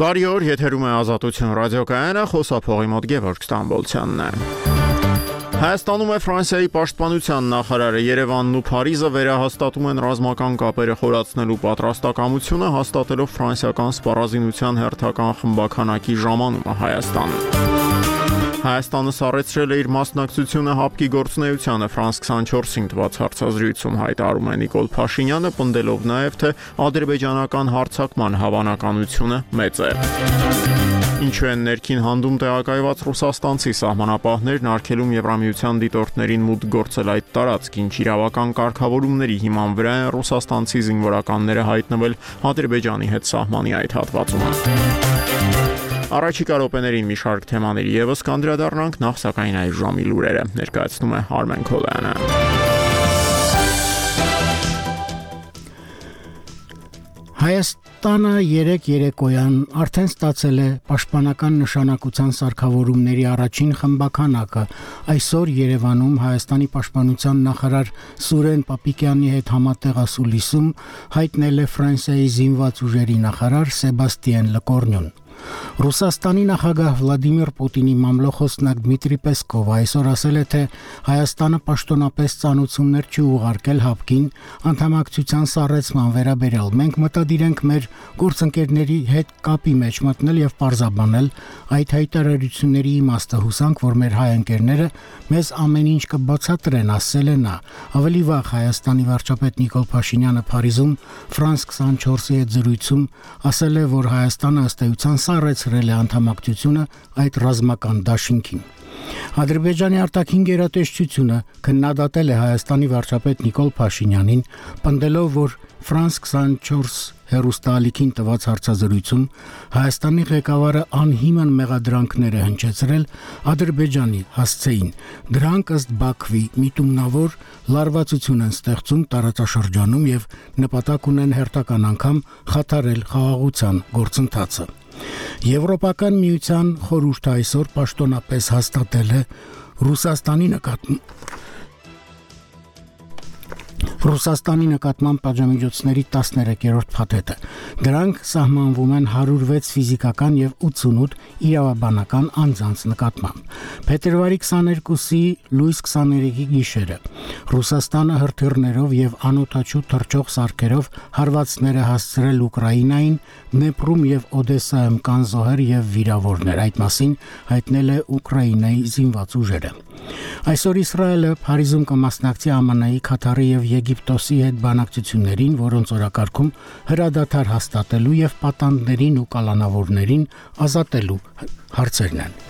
Բարի օր, եթերում է Ազատություն ռադիոկայանը, խոսափողի մոտ Գևորգ Ստամբոլցյանն է։ Հայաստանում է Ֆրանսիայի պաշտպանության նախարարը Երևանն ու Փարիզը վերահաստատում են ռազմական կապերը խորացնելու պատրաստակամությունը, հաստատելով ֆրանսիական սպառազինության հերթական խմբականակի ժամանումը Հայաստանում։ Հայաստանը սառեցրել է իր մասնակցությունը հապկի գործնեությանը Ֆրանս 24-ին տված հարցազրույցում հայտարարում է Նիկոլ Փաշինյանը, պնդելով նաև թե ադրբեջանական հարցակման հավանականությունը մեծ է։ Ինչու են ներքին հանդում տեղակայված ռուսաստանցի սահմանապահներն արկելում Եվրամիության դիտորդներին մուտք գործել այդ տարածք, ինչ իրավական կարգավորումների հիման վրա են ռուսաստանցի զինվորականները հայտնվել Ադրբեջանի հետ սահմանի այդ հատվածում։ Առաջիկա րոպեներին մի շարք թեմաների եւս կանդրադառնանք, նախ սակայն այս ժամի լուրերը ներկայացնում է Արմեն Քոլյանը։ Հայաստանը 3 երեկոյան արդեն ստացել է պաշտպանական նշանակության սարքավորումների առաջին խմբականակը։ Այսօր Երևանում Հայաստանի պաշտպանության նախարար Սուրեն Պապիկյանի հետ համատեղ ասուլիսում հայտնել է Ֆրանսիայի զինված ուժերի նախարար Սեբաստիան Լկորնյուն։ Ռուսաստանի նախագահ Վլադիմիր Պուտինի մամլոխոսնակ Դմիտրի Պեսկովը այսօր ասել է, թե Հայաստանը պաշտոնապես ցանուցումներ չի ուղարկել հապկին անդամակցության սառեցման վերաբերյալ։ Մենք մտադիր ենք մեր գործընկերների հետ կապի մեջ մտնել եւ պարզաբանել այդ հայտարարությունների իմաստը հուսանք, որ մեր հայ ընկերները մեզ ամեն ինչ կբացատրեն, ասել է նա։ Ավելի վաղ Հայաստանի վարչապետ Նիկոլ Փաշինյանը Փարիզում Ֆրանս 24-ի հետ զրույցում ասել է, որ Հայաստանը ըստ էության սառեցրել է անդամակցությունը այդ ռազմական դաշինքին։ Ադրբեջանի արտաքին գերատեսչությունը քննադատել է Հայաստանի վարչապետ Նիկոլ Փաշինյանին, պնդելով, որ Ֆրանս 24 հերոստալիքին տված հարցազրույցում Հայաստանի ղեկավարը անհիմն մեղադրանքներ է հնչեցրել Ադրբեջանի հասցեին։ Դրանք ըստ Բաքվի միտումնավոր լարվածություն են ստեղծում տարածաշրջանում եւ նպատակ ունեն հերթական անգամ խաթարել խաղաղության գործընթացը։ Եվրոպական միության խորհուրդը այսօր պաշտոնապես հաստատել է Ռուսաստանի նկատմամբ Ռուսաստանի նկատմամբ պատժամիջոցների 13-րդ փաթեթը։ Դրանք սահմանվում են 106 ֆիզիկական եւ 88 իրավաբանական անձանց նկատմամբ։ Փետրվարի 22-ի լույս 23-ի գիշերը Ռուսաստանը հրթիռներով եւ անօթաչու թռչող սարքերով հարվածներ է հասցրել Ուկրաինային, Դնեպրում եւ Օդեսայում կան զոհեր եւ վիրավորներ։ Այդ մասին հայտնել է Ուկրաինայի զինված ուժերը։ Այսօր Իսրայելը Փարիզում կմասնակցի ԱՄՆ-ի, Կատարի եւ Եգիպտոսի հետ բանակցություններին, որոնց օրակարգում հրադադար հաստատելու եւ պատանդներին ու կալանավորներին ազատելու հարցերն են։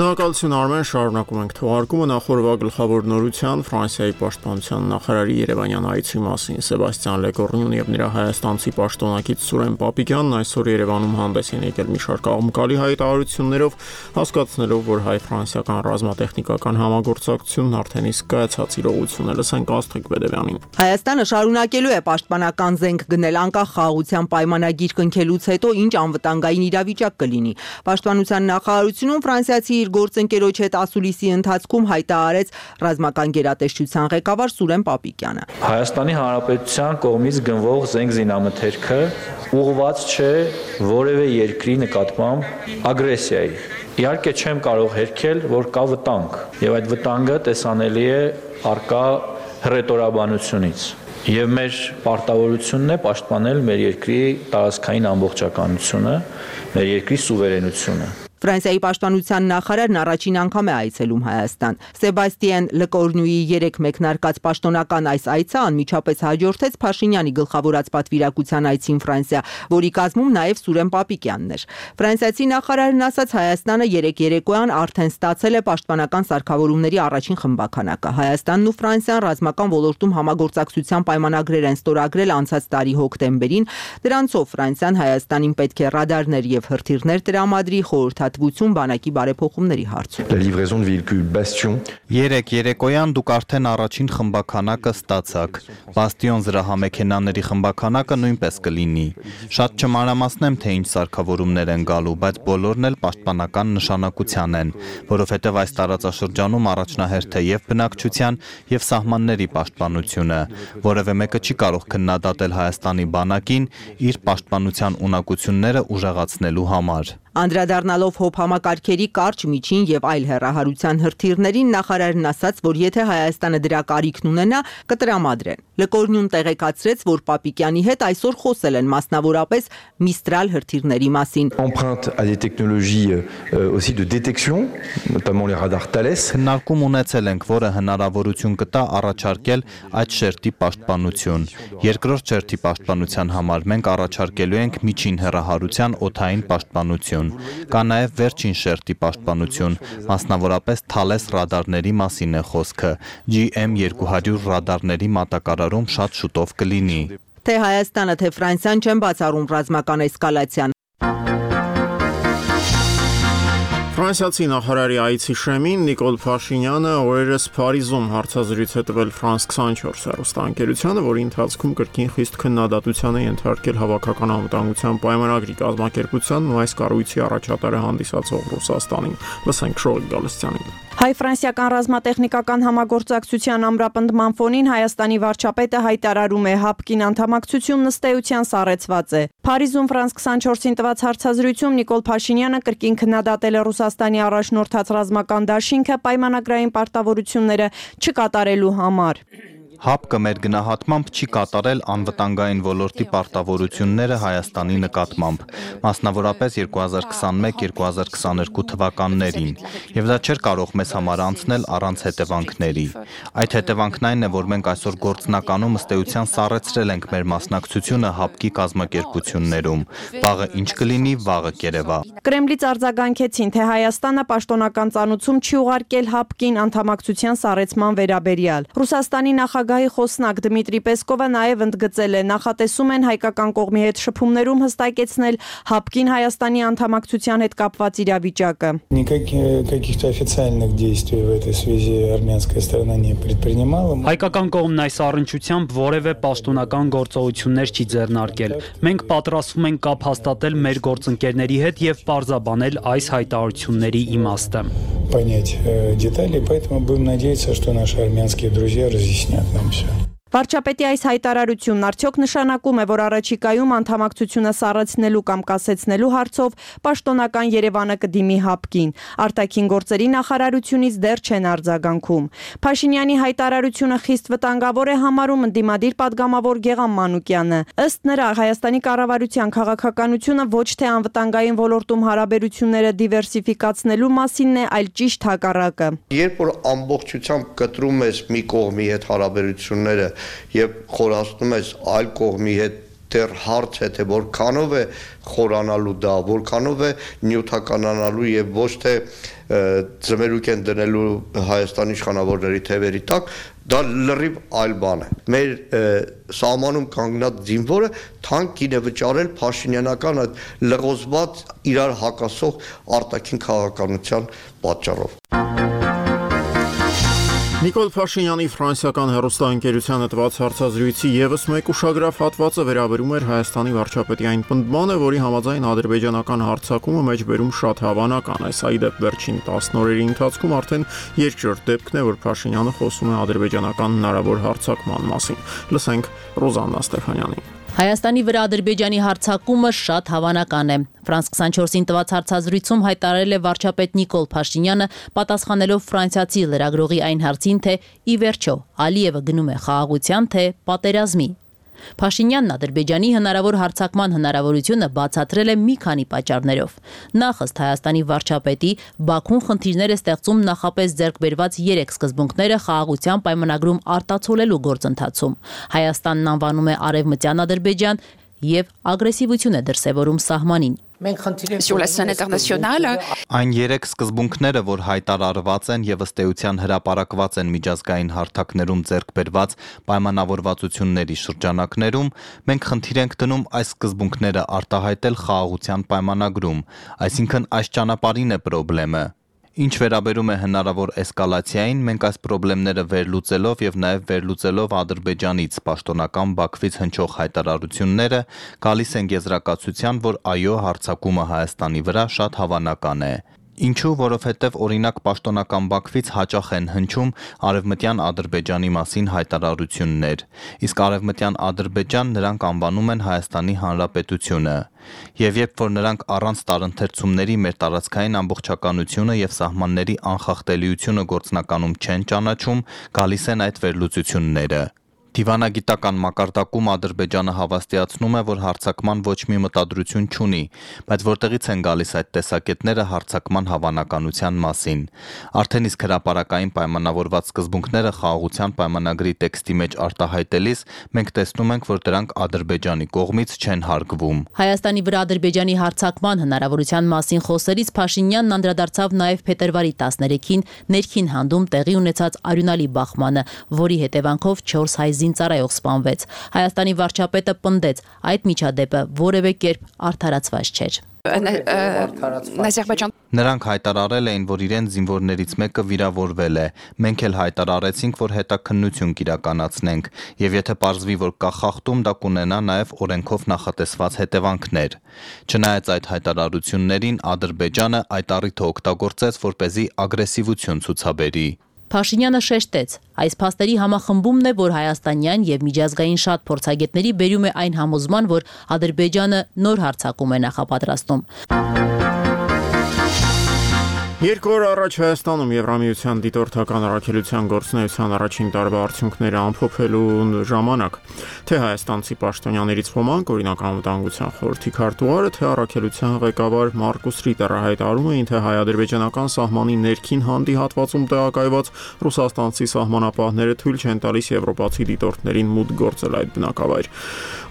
Շնորհակալություն Արմեն, շարունակում ենք թողարկումը նախորդ գլխավոր նորության Ֆրանսիայի պաշտպանության նախարարի Երևանյան այցի մասին Սեբաստիան Լեկորնյուն եւ նրա հայաստանցի պաշտոնակից Սուրեն Պապիկյանն այսօր Երևանում հանդես են եկել մի շարք աղմկալի հայտարարություններով, հասկացնելով, որ հայ-ֆրանսիական ռազմատեխնիկական համագործակցությունն արդեն իսկ կայացած իրողություն է, լսենք Աստղիկ Բեդևյանին։ Հայաստանը շարունակելու է պաշտպանական զենք գնել անկախ խաղաղության պայմանագիր կնքելուց հետո ինչ անվտանգային իրավիճակ կլինի։ Պաշտպանության նախարարությունում ֆրանսիացի իր գործընկերոջ հետ ասուլիսի ընթացքում հայտարարեց ռազմական գերատեսչության ղեկավար Սուրեն Պապիկյանը։ Հայաստանի Հանրապետության կողմից գնվող զենք զինամթերքը ուղղված չէ որևէ երկրի նկատմամբ ագրեսիայի։ Իհարկե չեմ կարող հերքել, որ կա վտանգ, եւ այդ վտանգը տեսանելի է արկա հռետորաբանությունից եւ մեր պարտավորությունն է պաշտպանել մեր երկրի տարածքային ամբողջականությունը, մեր երկրի սուվերենությունը։ Ֆրանսիայի պաշտպանության նախարարն առաջին անգամ է այցելում Հայաստան։ Սեբաստիան Լկորնյուի 3 մեկնարկած պաշտոնական այս այցը անմիջապես հաջորդեց Փաշինյանի գլխավորած պատվիրակության այցին Ֆրանսիա, որի կազմում նաև Սուրեն Պապիկյանն էր։ Ֆրանսիացի նախարարն ասաց Հայաստանը 3 երեկոյան արդեն ստացել է պաշտպանական սարքավորումների առաջին խմբականակը։ Հայաստանն ու Ֆրանսիան ռազմական ոլորտում համագործակցության պայմանագրեր են ստորագրել անցած տարի հոկտեմբերին։ Դրանցով Ֆրանսիան Հայաստանին պետք է ռադարներ եւ հրթիռներ տրամադրի խորհրդա տեղեկատվություն բանակի բարեփոխումների հարցում։ La livraison de véhicules Bastion. 3 երեկոյան դուք արդեն առաջին խմբականակը ստացաք։ Բաստիոն զրահամեքենաների խմբականակը նույնպես կլինի։ Շատ չմանրամասնեմ, թե ինչ սարքավորումներ են գալու, բայց բոլորն էլ պաշտպանական նշանակության են, որովհետև այս տարածաշրջանում առաջնահերթ է եւ բնակչության եւ սահմանների պաշտպանությունը։ Որևէ մեկը չի կարող քննադատել Հայաստանի բանակին իր պաշտպանության ունակությունները ուժեղացնելու համար։ Անդրադառնալով հոп համակարգերի կարճ, միջին եւ այլ հերահարության հրթիռներին նախարարն ասաց, որ եթե Հայաստանը դրա կարիքն ունենա, կտրամադրեն։ Լկորնյուն տեղեկացրեց, որ Պապիկյանի հետ այսօր խոսել են մասնավորապես Միստրալ հրթիռների մասին։ emprunte à des technologies euh, aussi de détection, notamment les radars Thales. Քննարկում ունեցել ենք, որը հնարավորություն կտա առաջարկել այդ շերտի պաշտպանություն։ Երկրորդ շերտի պաշտպանության համար մենք առաջարկելու ենք միջին հեռահարության օթային պաշտպանություն։ Կա նաև վերջին շերտի պաշտպանություն, մասնավորապես Thales ռադարների մասին է խոսքը։ GM200 ռադարների մատակարարում շատ շուտով կլինի։ Թե Հայաստանը, թե Ֆրանսիան չեն բացառում ռազմական էսկալացիան։ Ֆրանսիացի նախարարի այցի շեմին Նիկոլ Փաշինյանը օրերս Փարիզում հարցազրույց է տվել France 24 հեռուստաընկերությանը, որի ընթացքում կրկին խիստ քննադատության է ենթարկել հավաքական անվտանգության պայմանագրի կազմակերպությանն ու այս կառույցի առաջատարը հանդիսացող Ռուսաստանին։ Լսենք Շոյ Գալստյանին։ Հայ-ֆրանսիական ռազմատեխնիկական համագործակցության ամրապնդման ֆոնին Հայաստանի վարչապետը հայտարարում է հապկին անդամակցություն նստեյության սառեցված է։ Փարիզում France 24-ին տված հարցազրույցում Նիկոլ Փաշինյանը կրկին քննադատել է Ռուսաստանի առաջնորդած ռազմական դաշինքը պայմանագրային պարտավորությունները չկատարելու համար։ ՀԱՊԿ մեր գնահատմամբ չի կատարել անվտանգային ոլորտի պարտավորությունները Հայաստանի նկատմամբ, մասնավորապես 2021-2022 թվականներին, եւ դա չէր կարող մեզ համար անցնել առանց հետևանքների։ Այդ հետևանքն այն է, որ մենք այսօր գործնականում ըստեյության սառեցրել ենք մեր մասնակցությունը ՀԱՊԿ-ի կազմակերպություններում։ Վաղը ինչ կլինի, վաղը կերևա։ Կրեմլից արձագանքեցին, թե Հայաստանը պաշտոնական ծանուցում չի ուղարկել ՀԱՊԿ-ին անդամակցության սառեցման վերաբերյալ։ Ռուսաստանի նախագահ նախագահի խոսնակ Դմիտրի Պեսկովը նաև ընդգծել է նախատեսում են հայկական կողմի հետ շփումներում հստակեցնել ՀԱՊԿ-ին Հայաստանի անդամակցության հետ կապված իրավիճակը։ Никаких официальных действий в этой связи армянская сторона не предпринимала. Հայկական կողմն այս առնչությամբ որևէ պաշտոնական գործողություններ չի ձեռնարկել։ Մենք պատրաստվում ենք կապ հաստատել մեր գործընկերների հետ եւ պարզաբանել այս հայտարարությունների իմաստը։ понять э, детали, поэтому будем надеяться, что наши армянские друзья разъяснят etmemiş yani. Վարչապետի այս հայտարարությունն արդյոք նշանակում է, որ առաջիկայում անդամակցությունը սառեցնելու կամ կասեցնելու հարցով պաշտոնական Երևանը կդիմի հապկին։ Արտաքին գործերի նախարարությունից դեռ չեն արձագանքում։ Փաշինյանի հայտարարությունը խիստ վտանգավոր է համարում ընդդիմադիր падգամավոր Գեգամ Մանուկյանը։ Ըստ նրա, Հայաստանի կառավարության քաղաքականությունը ոչ թե անվտանգային ոլորտում հարաբերությունները դիվերսիֆիկացնելու մասինն է, այլ ճիշտ հակառակը։ Երբ որ ամբողջությամբ կտրում ես մի կողմի հետ հարաբերությունները եւ խորացնում ես այլ կողմի հետ դեռ հարց է թե որքանով է խորանալու դա, որքանով է նյութականանալու եւ ոչ թե ծմերուկ են դնելու Հայաստանի իշխանավորների թևերի տակ, դա լրիվ այլ բան է։ Մեր սահմանում կանգնած զինվորը թանկին է վճարել Փաշինյանական այդ լղոզված իրար հակասող արտաքին քաղաքականության պատճառով։ Նիկոլ Փաշինյանի ֆրանսիական հերոստանգերությանը տված հարցազրույցի եւս մեկ ուշագրավ հատվածը վերաբերում էր Հայաստանի վարչապետի այն պնդմանը, որի համաձայն ադրբեջանական հարցակումը մեջբերում շատ հավանական է։ Սա իդեպ վերջին 10 օրերի ընթացքում արդեն երկրորդ դեպքն է, որ Փաշինյանը խոսում է ադրբեջանական հնարավոր հարցակման մասին։ Լսենք Ռոզաննա Ստեփանյանին։ Հայաստանի վրա Ադրբեջանի հարցակումը շատ հավանական է։ Ֆրանս 24-ին տված հարցազրույցում հայտարարել է վարչապետ Նիկոլ Փաշինյանը, պատասխանելով ֆրանսիացի լրագրողի այն հարցին, թե ի վերջո Ալիևը գնում է խաղաղության, թե պատերազմի։ Փաշինյանն Ադրբեջանի հնարավոր հարցակման հնարավորությունը բացատրել է մի քանի պատճառներով։ Նախ ըստ Հայաստանի վարչապետի Բաքուն խնդիրներ է ստեղծում նախապես ձեռք բերված 3 սկզբունքները խաղաղության պայմանագրում արտացոլելու գործընթացում։ Հայաստանն անվանում է Արևմտյան Ադրբեջան եւ ագրեսիվություն է դրսեւորում սահմանին։ sur la scène internationale. Այն երեք սկզբունքները, որ հայտարարված են եւ ըստ էության հրապարակված են միջազգային հարթակներում ձեռք բերված պայմանավորվածությունների շրջանակներում, մենք խնդիր ենք դնում այս սկզբունքները արտահայտել խաղաղության պայմանագրում, այսինքն այս ճանապարհին է խնդրեմը։ Ինչ վերաբերում է հնարավոր էսկալացիային, մենք այս խնդիրները վերլուծելով եւ նաեւ վերլուծելով Ադրբեջանից պաշտոնական Բաքվից հնչող հայտարարությունները, գալիս ենք եզրակացության, որ այո, հարձակումը Հայաստանի վրա շատ հավանական է։ Ինչու, որովհետև օրինակ պաշտոնական Բաքվից հաճախ են հնչում արևմտյան Ադրբեջանի մասին հայտարարություններ, իսկ արևմտյան Ադրբեջան նրանք անվանում են Հայաստանի Հանրապետությունը։ Եվ երբ որ նրանք առանց տարընթերցումների մեր տարածքային ամբողջականությունը եւ սահմանների անխախտելիությունը գործնականում չեն ճանաչում, գալիս են այդ վերլուծությունները։ Դիվանագիտական մակարդակում Ադրբեջանը հավաստիացնում է, որ հարձակման ոչ մի մտադրություն չունի, բայց որտեղից են գալիս այդ տեսակետները հարձակման հավանականության մասին։ Արդեն իսկ հրապարակային պայմանավորված սկզբունքները խաղաղության պայմանագրի տեքստի մեջ արտահայտելիս մենք տեսնում ենք, որ դրանք Ադրբեջանի կողմից չեն հարգվում։ Հայաստանի վրա Ադրբեջանի հարձակման հնարավորության մասին խոսելիս Փաշինյանն անդրադարձավ նաև փետրվարի 13-ին ներքին հանդում տեղի ունեցած արյունալի բախմանը, որի հետևանքով 4 հայ զինծառայող սպանվեց։ Հայաստանի վարչապետը պնդեց, այդ միջադեպը որևէ կերպ արդարացված չէր։ Նրանք հայտարարել էին, որ իրենց զինվորներից մեկը վիրավորվել է։ Մենք էլ հայտարարեցինք, որ հետաքննություն կիրականացնենք, եւ եթե ողջվի, որ կա խախտում, դա կունենա նաեւ օրենքով նախատեսված հետևանքներ։ Չնայած այդ հայտարարություններին, Ադրբեջանը այդ առիթը օգտագործեց, որ เป զի ագրեսիվություն ցուցաբերի։ Փաշինյանը շեշտեց. այս փաստերի համախմբումն է, որ հայաստանյան եւ միջազգային շատ փորձագետների բերում է այն համոզման, որ Ադրբեջանը նոր հարձակում է նախապատրաստում։ Երկու օր առաջ Հայաստանում Եվրամիության դիտորդական առաքելության գործնեության առաջին տարվա արդյունքները ամփոփելու ժամանակ թե հայաստանցի պաշտոնյաներից ոմանք օրինակ անվտանգության խորհրդի քարտուղարը, թե առաքելության ղեկավար Մարկուս Ռիտերը հայտարարում էին, թե հայ-ադրբեջանական սահմանի ներքին հանդի հատվածում տեղակայված ռուսաստանցի սահմանապահները թույլ չեն տալիս եվրոպացի դիտորդներին մուտք գործել այդ բնակավայր։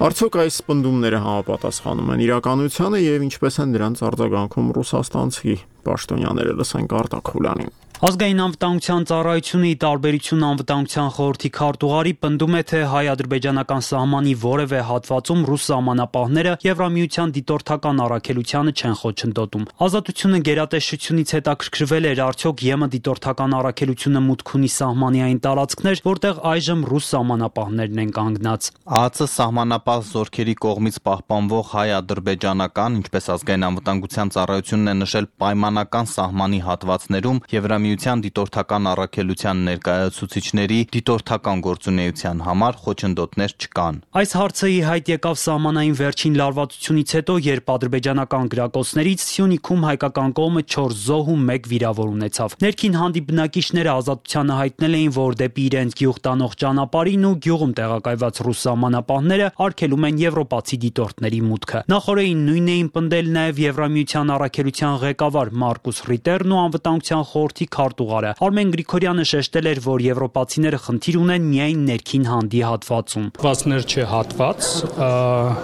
Արդյոք այս պնդումները համապատասխանում են իրականությանը եւ ինչպես են դրանց արձագանքում ռուսաստանցի պաշտոնյաները լսենք Արտակ Խուլյանին։ Ազգային անվտանգության ծառայությունը ի տարբերություն անվտանգության խորհրդի քարտուղարի պնդում է, թե հայ-ադրբեջանական սահմանի որևէ հատվածում ռուս սահմանապահները Եվրամիության դիտորդական առաքելությանը չեն խոչընդոտում։ Ազատությունը գերատեսչությունից հետաքրքրվել էր արդյոք ԵՄ դիտորդական առաքելությունը մուտք ունի սահմանի այն տարածքներ, որտեղ այժմ ռուս սահմանապահներն են կանգնած։ ԱԱՑ սահմանապահ զորքերի կողմից պահպանվող հայ-ադրբեջանական, ինչպես ազգային անվտանգության ծառայությունն է նշել, պայմանական սահմանի հատվածներում Եվրամիության Միության դիտորդական առաքելության ներկայացուցիչների դիտորդական գործունեության համար խոչընդոտներ չկան։ Այս հարցը ի հայտ եկավ սահմանային վերջին լարվածությունից հետո, երբ ադրբեջանական գրակոցներից Սյունիքում հայկական կողմը 4 զոհ ու 1 վիրավոր ունեցավ։ Ներքին հանդի բնակիչները ազատությանը հայտնել էին, որ դեպի իրենց գյուղ տանող ճանապարհին ու գյուղում տեղակայված ռուս սահմանապահները արգելում են եվրոպացի դիտորդների մուտքը։ Նախորդին նույնն էին պնդել նաև Եվրամիության առաքելության ղեկավար Մարկուս Ռիտերն ու անվտանգության խորհրդի քարտուղարը Արմեն Գրիգորյանը շեշտել էր, որ եվրոպացիները խնդիր ունեն միայն ներքին հանդի հատվածում։ Հատվածներ չէ հատված,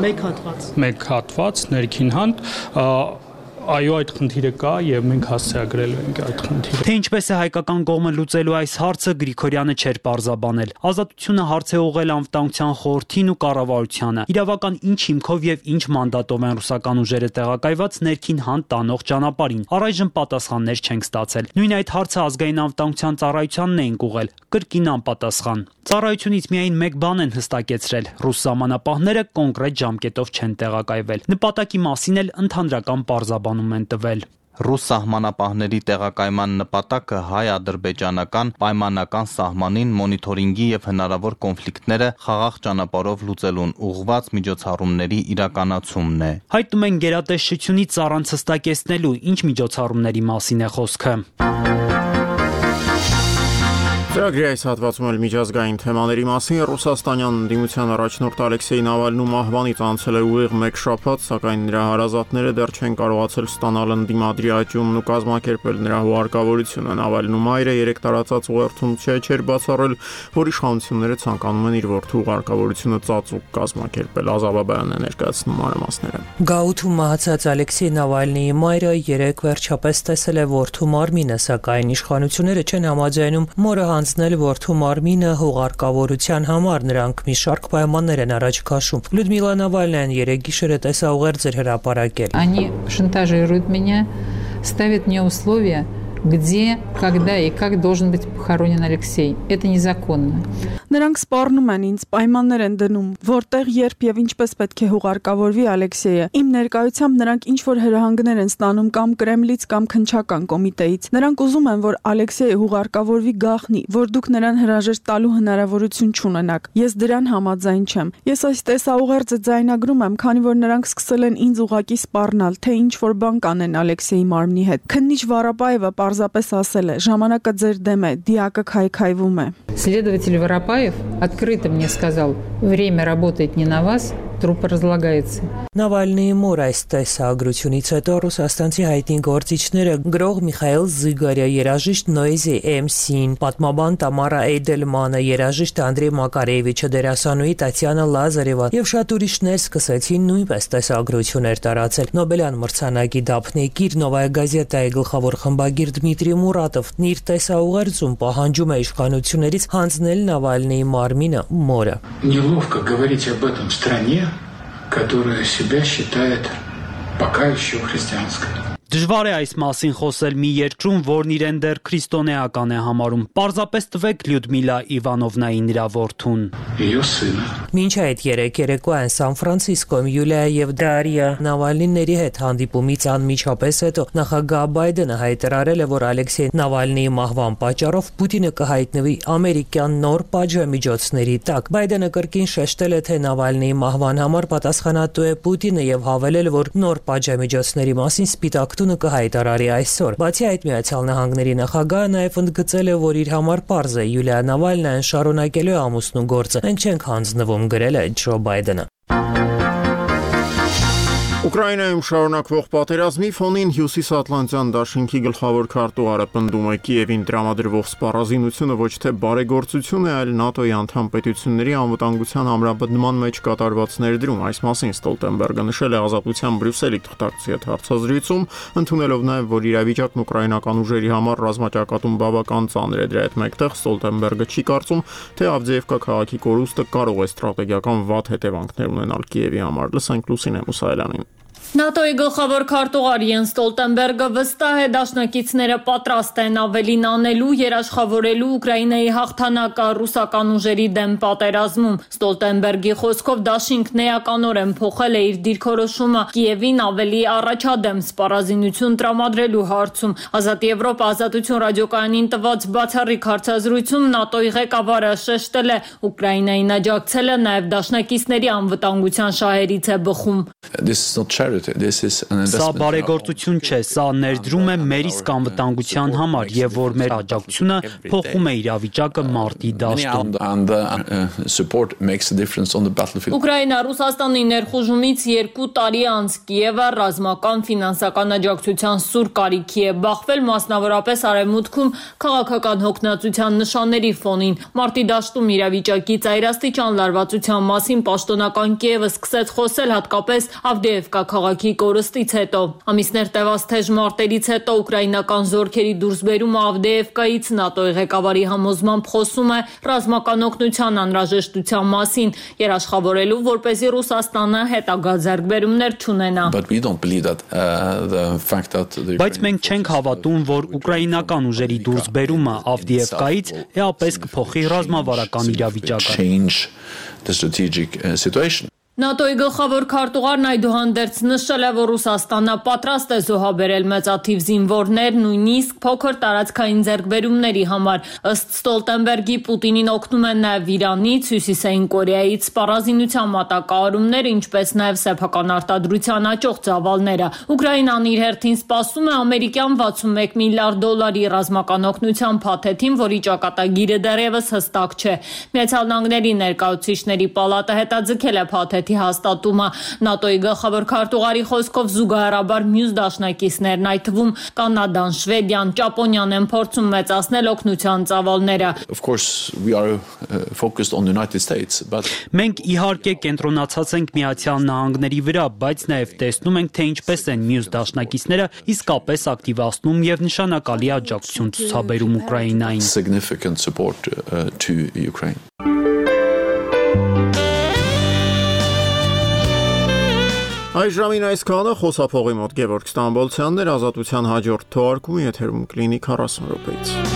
մեկ հատված։ Մեկ հատված ներքին հանդ այո այդ խնդիրը կա եւ մենք հասցեագրել ենք այդ խնդիրը։ Թե ինչպես է հայկական կողմը լուծելու այս հարցը Գրիգորյանը չէր պարզաբանել։ Ազատությունը հարց է ուղղել անվտանգության խորհրդին ու կառավարությանը։ Իրավական ինչ հիմքով եւ ինչ մանդատով են ռուսական ուժերը տեղակայված ներքին հան տանող ճանապարհին։ Առայժմ պատասխաններ չենք ստացել։ Նույն այդ հարցը ազգային անվտանգության ծառայությանն էինք ուղղել, կրկին անպատասխան։ Ծառայությունից միայն մեկ բան են հստակեցրել՝ ռուս սահմանապահները կոնկրետ ժամկետով չեն տեղակայվել։ Նպատակի մասին էլ ընդհանրական պարզաբանում են տվել։ Ռուս սահմանապահների տեղակայման նպատակը հայ-ադրբեջանական պայմանական սահմանին մոնիթորինգի եւ հնարավոր կոնֆլիկտները խաղաղ ճանապարհով լուծելուն ուղղված միջոցառումների իրականացումն է։ Հայտնում են գերատեսչությունից առանց հստակեցնելու ինչ միջոցառումների մասին է խոսքը։ Ծրագրի այս հատվածում էլ միջազգային թեմաների մասին Ռուսաստանյան ընդդիմության առաջնորդ Ալեքսեյ Նավալնու մահվանից անցել է ուղիղ 1 շաբաթ, սակայն նրա հարազատները դեռ չեն կարողացել ստանալ ընդդիմադրի աճումն ու կազմակերպել նրա հուարկավորությունը։ Նավալնու մայրը 3 տարածած ուղերձում չէ չէր բացառել, որ իշխանությունները ցանկանում են իր որդու հուարկավորությունը ծածուկ կազմակերպել։ Ազաբաբայանն է ներկայացնում մանրամասները։ Գաութում մահացած Ալեքսեյ Նավալնիի մայրը 3 վերջապես տեսել է որդու մարմինը, սակայն իշխանությունները չեն համաձայնում մորը հանձնել որդու մարմինը հողարկավորության համար նրանք մի շարք պայմաններ են առաջ քաշում։ Լյուդմիլա Նավալնյան երեք գիշերը տեսաուղերձ էր հրապարակել։ Они шантажируют меня, ставят мне условия, где, когда и как должен быть похоронен Алексей. Это незаконно. Նրանք սպառնում են ինձ, պայմաններ են դնում, որտեղ, երբ եւ ինչպես պետք է հուղարկավորվի Ալեքսեյը։ Իմ ներկայությամբ նրանք ինչ որ հրահանգներ են ստանում կամ Կրեմլից կամ քնչական կոմիտեից։ Նրանք ուզում են, որ Ալեքսեյը հուղարկավորվի գախնի, որ դուք նրան հրաժեշտ տալու հնարավորություն չունենաք։ Ես դրան համաձայն չեմ։ Ես այս տեսաուղերձը ձայնագրում եմ, քանի որ նրանք սկսել են ինձ ուղակի սպառնալ, թե ինչ որ բան կանեն Ալեքսեյի մարմնի հետ։ Քննիչ Վարապաևը պարզապես ասել է. ժամանակը ձեր դեմ է, դիակը քայքայվում է։ Следователь Воропаев открыто мне сказал, время работает не на вас, Труп разлагается։ Նավալնիի մոր այս տեսագրությունից հետո ռուսաստանցի հայտին գործիչները գրող Միխայել Զիգարյա, երաժիշտ Նոյզի Էմսին, պատմաբան Տամարա Էյդելմանը, երաժիշտ Անդրեյ Մակարեևիչը, դերասանուհի Տատյանա Լազարևան եւ շատ ուրիշներ սկսեցին նույնպես տեսագրություններ տարածել։ Նոբելյան մրցանակի դափնեկիր Նովայա գազետայի գլխավոր խմբագիր Դմիտրի Մուրատովն իր տեսաուղերձում պահանջում է իշխանություններից հանձնել Նավալնիի մարմինը մորը։ Неловко говорить об этом стране, которая себя считает пока еще христианской. Դժվար է այս մասին խոսել մի երկրում, որն իրեն դեռ քրիստոնեական է համարում։ Պարզապես տվեք Լյուդմիլա Իվանովնային նրա որդուն։ Մինչ այդ 3 երեկո այն Սան Ֆրանցիսկոյում Յուլիա եւ Դարիա Նավալնիների հետ հանդիպումից անմիջապես հետո նախագահ Բայդենը հայտարարել է, որ Ալեքսեյ Նավալնիի մահվան պատճառով Պուտինը կհայտնվի ամերիկյան նոր պատժամիջոցների տակ։ Բայդենը կրկին շեշտել է, թե Նավալնիի մահվան համար պատասխանատու է Պուտինը եւ հավելել, որ նոր պատժամիջոցների մասին սպիտակ Թուղթությունը կհայտարարի այսօր։ Բացի այդ Միացյալ Նահանգների նախագահը նաև ընդգծել է, որ իր համար པարզ է Յուլիա Նավալնյան շարունակելու ամուսնու գործը։ Մենք չենք հանձնվում գրել է Ջո Բայդենը։ Ուկրաինայում շարունակվող պատերազմի ֆոնին Հյուսիսատլանտյան դաշինքի գլխավոր քարտուղարը պնդում է Կիևին տրամադրվող սպառազինությունը ոչ թե բարեգործություն է, այլ ՆԱՏՕ-ի անդամ պետությունների անվտանգության ամրապնդման մեջ կատարված ներդրում։ Այս մասին Ստոլտենբերգը նշել է Ազատության Բրյուսելի թղթակցի հետ հարցազրույցում, ընդունելով նաև, որ իրավիճակն ուկրաինական ուժերի համար ռազմաճակատում բավական ծանր է դրա հետ մեկտեղ Ստոլտենբերգը չի կարծում, թե Ավդեևկա քաղաքի կորուստը կարող է ստրատեգիական վատ հետևանքներ ունենալ Կիևի համար։ Լսենք Լուսինե Մուսայելյանին։ ՆԱՏՕ-ի գլխավոր քարտուղար Յենս Ստոլտենբերգը վստահ է դաշնակիցները պատրաստ են ավելին անելու երաշխավորելու Ուկրաինայի հաղթանակը ռուսական ուժերի դեմ պատերազմում։ Ստոլտենբերգի խոսքով դաշինքն էականորեն փոխել է իր դիրքորոշումը Կիևին ավելի առաջադեմ սպառազինություն տրամադրելու հարցում։ Ազատ Եվրոպա ազատություն ռադիոկայանին տված բացառիկ հարցազրույցում ՆԱՏՕ-ի ղեկավարը շեշտել է. Ուկրաինային աջակցելը նաև դաշնակիցների անվտանգության շահերից է բխում։ This is not charity Սա բարեգործություն չէ, սա ներդրում է մեր իսկ անվտանգության համար եւ որ մեր աջակցությունը փոխում է իրավիճակը մարտի դաշտում։ Ուկրաինա Ռուսաստանի ներխուժումից 2 տարի անց Կիևը ռազմական ֆինանսական աջակցության սուր կարիքի է բախվել մասնավորապես արևմուտքում քաղաքական հոգնածության նշանների ֆոնին։ Մարտի դաշտում իրավիճակի ծայրաստիճան լարվածության մասին պաշտոնական Կիևը սկսեց խոսել հատկապես Ավդեևկա քաղաքի կորստից հետո։ Ամիսներ տևած թեժ մարտերից հետո ուկրաինական զորքերի դուրսբերումը Ավդեևկայից ՆԱՏՕ-ի ղեկավարի համոզմամբ խոսում է ռազմական օգնության անհրաժեշտության մասին, երաշխավորելու որպեսզի Ռուսաստանը հետագա ձեռքբերումներ չունենա։ Բայց մենք չենք հավատում, որ ուկրաինական ուժերի դուրսբերումը Ավդիևկայից էապես կփոխի ռազմավարական իրավիճակը։ ՆԱՏՕ-ի գլխավոր քարտուղարն այդուհանդերձ նշել է, որ Ռուսաստանը պատրաստ է զոհաբերել մեծաթիվ զինվորներ, նույնիսկ փոքր տարածքային ձեռքբերումների համար։ Ըստ Ստոլտենբերգի Պուտինին օգնում են նաև Իրանից, Հյուսիսային Կորեայից սպառազինության մատակարարումները, ինչպես նաև սեփական արտադրության աճող ծավալները։ Ուկրաինան իր հերթին սպասում է ամերիկյան 61 միլիարդ դոլարի ռազմական օգնության փաթեթին, որի ճակատագիրը դեռևս հստակ չէ։ Միացյալ Նահանգների ներկայացուցիչների պալատը հետաձգել է փաթեթ կոնկրետի հաստատումը ՆԱՏՕ-ի գլխավոր քարտուղարի խոսքով զուգահեռաբար մյուս դաշնակիցներն, այդ թվում Կանադան, Շվեդիան, Ճապոնիան են փորձում մեծացնել օգնության ծավալները։ Of course we are focused on the United States, but Մենք իհարկե կենտրոնացած ենք Միացյալ Նահանգների վրա, բայց նաև տեսնում ենք, թե ինչպես են մյուս դաշնակիցները իսկապես ակտիվացնում եւ նշանակալի աջակցություն ցուցաբերում Ուկրաինային։ significant support uh, to Ukraine. Այժմին այսքանը խոսափողի մոտ Գևորգ Ստամբոլցյանն էր ազատության հաջորդ թողարկումը եթերում կլինի 40 րոպեից։